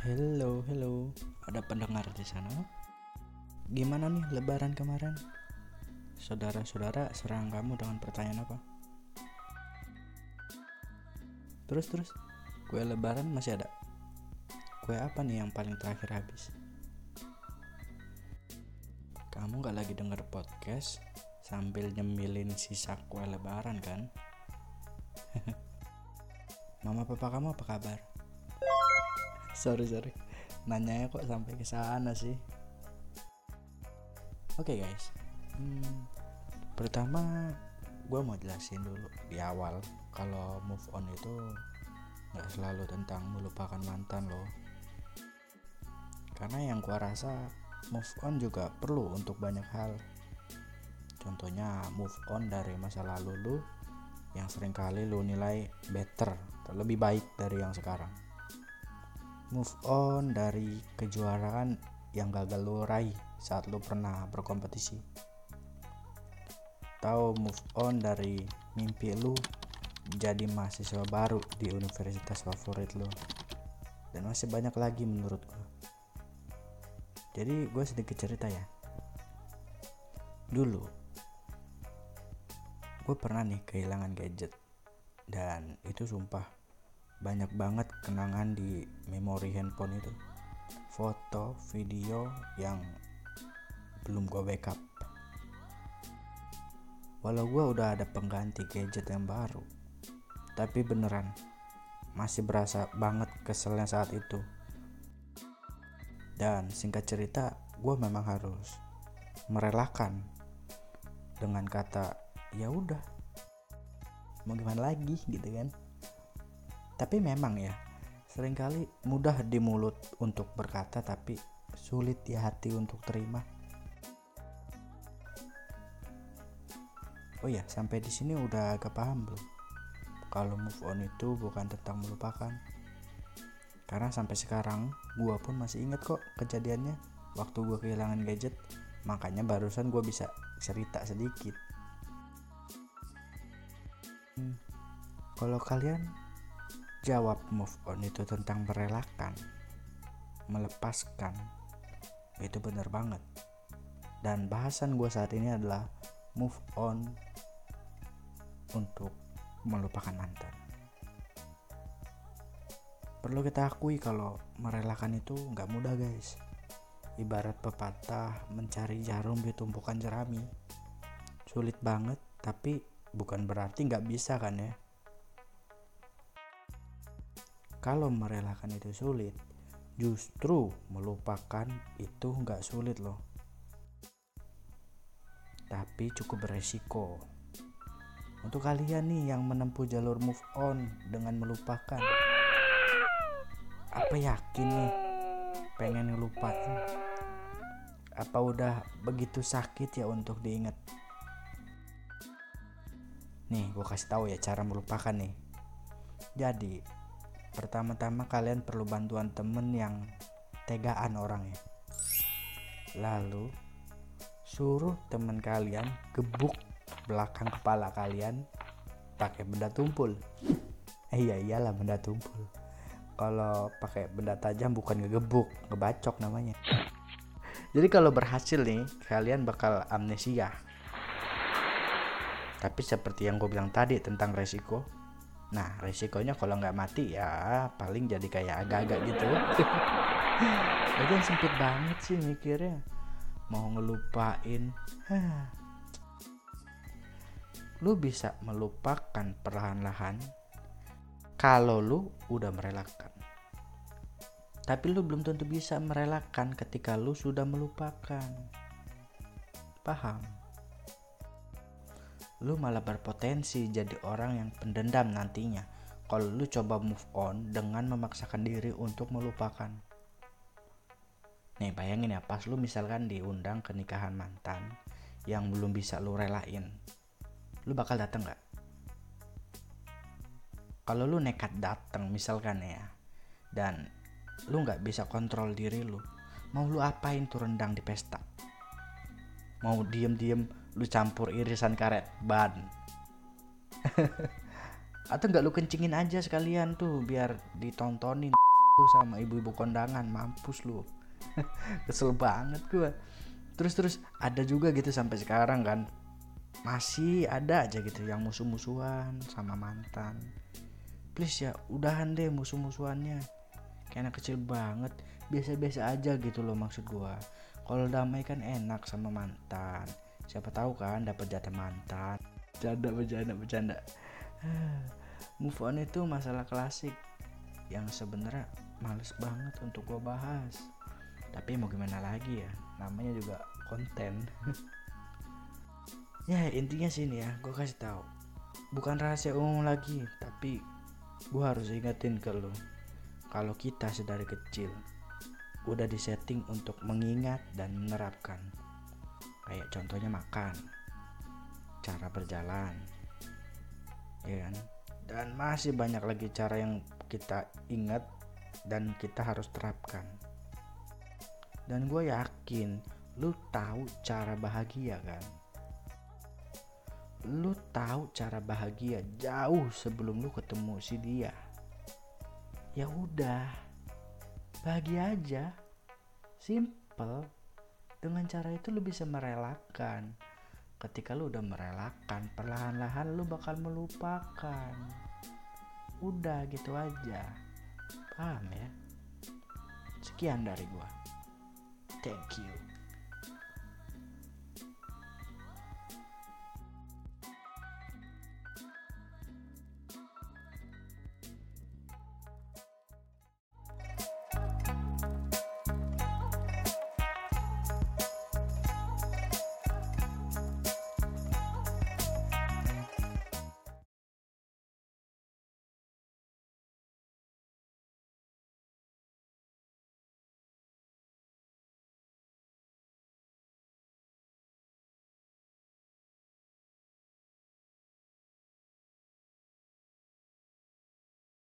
Hello, hello. Ada pendengar di sana? Gimana nih lebaran kemarin? Saudara-saudara serang kamu dengan pertanyaan apa? Terus terus, kue lebaran masih ada? Kue apa nih yang paling terakhir habis? Kamu gak lagi denger podcast sambil nyemilin sisa kue lebaran kan? Mama papa kamu apa kabar? Sorry sorry. Nanyanya kok sampai ke sana sih? Oke okay, guys. Hmm, pertama gue mau jelasin dulu di awal kalau move on itu nggak selalu tentang melupakan mantan loh. Karena yang gue rasa move on juga perlu untuk banyak hal. Contohnya move on dari masa lalu lu yang sering kali lu nilai better lebih baik dari yang sekarang move on dari kejuaraan yang gagal lo raih saat lo pernah berkompetisi? Tahu move on dari mimpi lo jadi mahasiswa baru di universitas favorit lo dan masih banyak lagi menurut gue jadi gue sedikit cerita ya. Dulu gue pernah nih kehilangan gadget. Dan itu sumpah banyak banget kenangan di memori handphone itu. Foto video yang belum gue backup. Walau gue udah ada pengganti gadget yang baru tapi beneran masih berasa banget keselnya saat itu. Dan singkat cerita gue memang harus merelakan dengan kata ya udah mau gimana lagi? gitu kan tapi memang ya, sering kali mudah di mulut untuk berkata tapi sulit di hati untuk terima. Oh ya, sampai di sini udah agak paham belum? Kalau move on itu bukan tentang melupakan. Karena sampai sekarang gua pun masih inget kok kejadiannya waktu gua kehilangan gadget. Makanya barusan gua bisa cerita sedikit. Hmm, kalau kalian jawab move on itu tentang merelakan melepaskan. Itu bener banget. Dan bahasan gue saat ini adalah move on untuk melupakan mantan. Perlu kita akui kalau merelakan itu nggak mudah guys. Ibarat pepatah mencari jarum di tumpukan jerami. Sulit banget tapi bukan berarti nggak bisa kan ya kalau merelakan itu sulit, justru melupakan itu nggak sulit loh. Tapi cukup beresiko. Untuk kalian nih yang menempuh jalur move on dengan melupakan, apa yakin nih pengen ngelupain? Apa udah begitu sakit ya untuk diingat? Nih, gue kasih tahu ya cara melupakan nih. Jadi, Pertama-tama kalian perlu bantuan temen yang tegaan orangnya. Lalu suruh temen kalian gebuk belakang kepala kalian pakai benda tumpul. Eh iya iyalah benda tumpul. Kalau pakai benda tajam bukan ngegebuk, ngebacok namanya. Jadi kalau berhasil nih, kalian bakal amnesia. Tapi seperti yang gue bilang tadi tentang resiko, Nah resikonya kalau nggak mati ya paling jadi kayak agak-agak gitu. Jadi sempit banget sih mikirnya. Mau ngelupain. Lu bisa melupakan perlahan-lahan kalau lu udah merelakan. Tapi lu belum tentu bisa merelakan ketika lu sudah melupakan. Paham? Lu malah berpotensi jadi orang yang pendendam nantinya kalau lu coba move on dengan memaksakan diri untuk melupakan. Nih bayangin ya pas lu misalkan diundang ke nikahan mantan yang belum bisa lu relain, lu bakal dateng nggak? Kalau lu nekat dateng misalkan ya, dan lu nggak bisa kontrol diri lu, mau lu apain tuh rendang di pesta? Mau diem-diem lu campur irisan karet ban. Atau nggak lu kencingin aja sekalian tuh biar ditontonin sama ibu-ibu kondangan mampus lu. Kesel banget gua. Terus terus ada juga gitu sampai sekarang kan. Masih ada aja gitu yang musuh-musuhan sama mantan. Please ya udahan deh musuh-musuhannya. Kayak anak kecil banget. Biasa-biasa aja gitu loh maksud gua. Kalau damai kan enak sama mantan siapa tahu kan dapat jatah mantan. Bercanda bercanda bercanda. Move on itu masalah klasik yang sebenarnya males banget untuk gue bahas. Tapi mau gimana lagi ya? Namanya juga konten. Ya intinya sini ya gue kasih tahu. Bukan rahasia umum lagi tapi gue harus ingetin ke lo kalau kita sedari kecil udah disetting untuk mengingat dan menerapkan kayak contohnya makan. Cara berjalan. Ya kan? Dan masih banyak lagi cara yang kita ingat dan kita harus terapkan. Dan gue yakin lu tahu cara bahagia kan? Lu tahu cara bahagia jauh sebelum lu ketemu si dia. Ya udah bahagia aja. Simple dengan cara itu lu bisa merelakan. Ketika lu udah merelakan perlahan-lahan lu bakal melupakan. Udah gitu aja. Paham ya? Sekian dari gua. Thank you